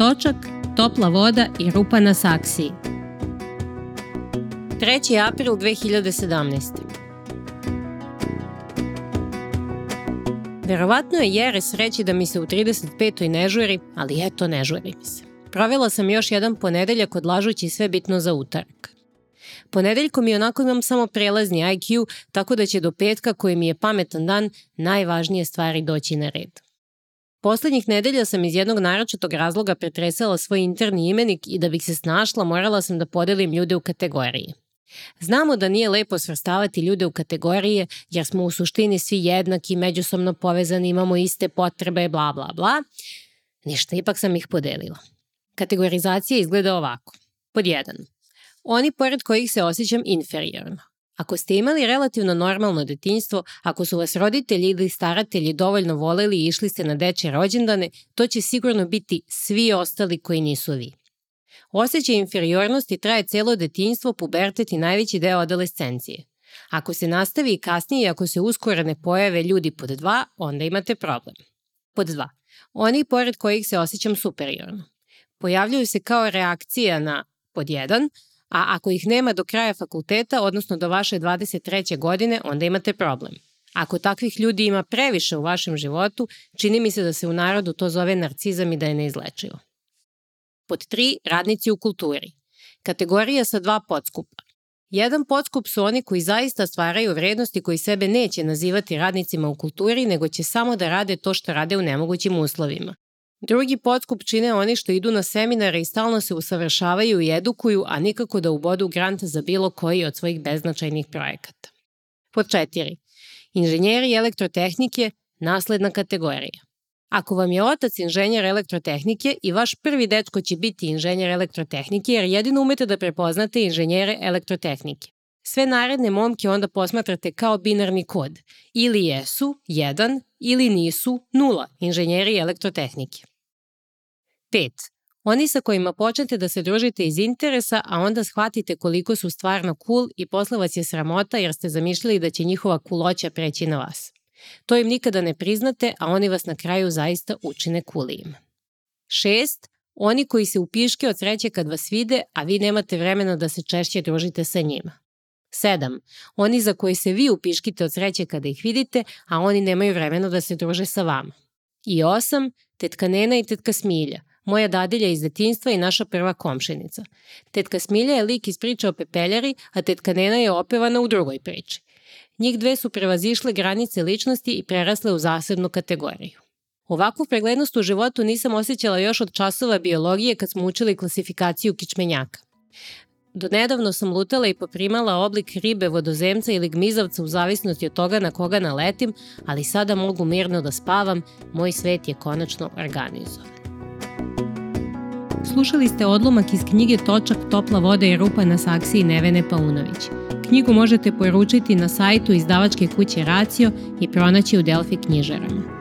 Točak, topla voda i rupa na saksiji. 3. april 2017. Verovatno je jeres reći da mi se u 35. ne žuri, ali eto ne žuri mi se. Provela sam još jedan ponedeljak odlažući sve bitno za utorak. Ponedeljkom i onako imam samo prelazni IQ, tako da će do petka koji mi je pametan dan najvažnije stvari doći na red. Poslednjih nedelja sam iz jednog naročitog razloga pretresala svoj interni imenik i da bih se snašla morala sam da podelim ljude u kategorije. Znamo da nije lepo svrstavati ljude u kategorije jer smo u suštini svi jednaki, međusobno povezani, imamo iste potrebe, bla bla bla. Ništa, ipak sam ih podelila. Kategorizacija izgleda ovako. Pod 1. Oni pored kojih se osjećam inferiorno. Ako ste imali relativno normalno detinjstvo, ako su vas roditelji ili staratelji dovoljno voleli i išli ste na deče rođendane, to će sigurno biti svi ostali koji nisu vi. Osećaj inferiornosti traje celo detinjstvo, pubertet i najveći deo adolescencije. Ako se nastavi i kasnije ako se uskoro ne pojave ljudi pod dva, onda imate problem. Pod dva. Oni pored kojih se osjećam superiorno. Pojavljuju se kao reakcija na pod jedan, a ako ih nema do kraja fakulteta, odnosno do vaše 23. godine, onda imate problem. Ako takvih ljudi ima previše u vašem životu, čini mi se da se u narodu to zove narcizam i da je neizlečivo. Pod 3. Radnici u kulturi. Kategorija sa dva podskupa. Jedan podskup su oni koji zaista stvaraju vrednosti koji sebe neće nazivati radnicima u kulturi, nego će samo da rade to što rade u nemogućim uslovima. Drugi podskup čine oni što idu na seminare i stalno se usavršavaju i edukuju, a nikako da ubodu grant za bilo koji od svojih beznačajnih projekata. Pod četiri. Inženjeri elektrotehnike, nasledna kategorija. Ako vam je otac inženjer elektrotehnike i vaš prvi dečko će biti inženjer elektrotehnike jer jedino umete da prepoznate inženjere elektrotehnike. Sve naredne momke onda posmatrate kao binarni kod. Ili jesu 1 ili nisu 0 inženjeri elektrotehnike. 5. Oni sa kojima počnete da se družite iz interesa, a onda shvatite koliko su stvarno cool i posle vas je sramota jer ste zamišljali da će njihova kuloća preći na vas. To im nikada ne priznate, a oni vas na kraju zaista učine kulijim. 6. Oni koji se upiške od sreće kad vas vide, a vi nemate vremena da se češće družite sa njima. 7. Oni za koje se vi upiškite od sreće kada ih vidite, a oni nemaju vremena da se druže sa vama. I 8. Tetka Nena i tetka Smilja, moja dadilja iz detinstva i naša prva komšenica. Tetka Smilja je lik iz priče o pepeljari, a tetka Nena je opevana u drugoj priči. Njih dve su prevazišle granice ličnosti i prerasle u zasebnu kategoriju. Ovakvu preglednost u životu nisam osjećala još od časova biologije kad smo učili klasifikaciju kičmenjaka. Do nedavno sam lutala i poprimala oblik ribe, vodozemca ili gmizavca u zavisnosti od toga na koga naletim, ali sada mogu mirno da spavam, moj svet je konačno organizovan. Slušali ste odlomak iz knjige Točak, topla voda i rupa na saksiji Nevene Paunović. Knjigu možete poručiti na sajtu izdavačke kuće Racio i pronaći u Delfi knjižarama.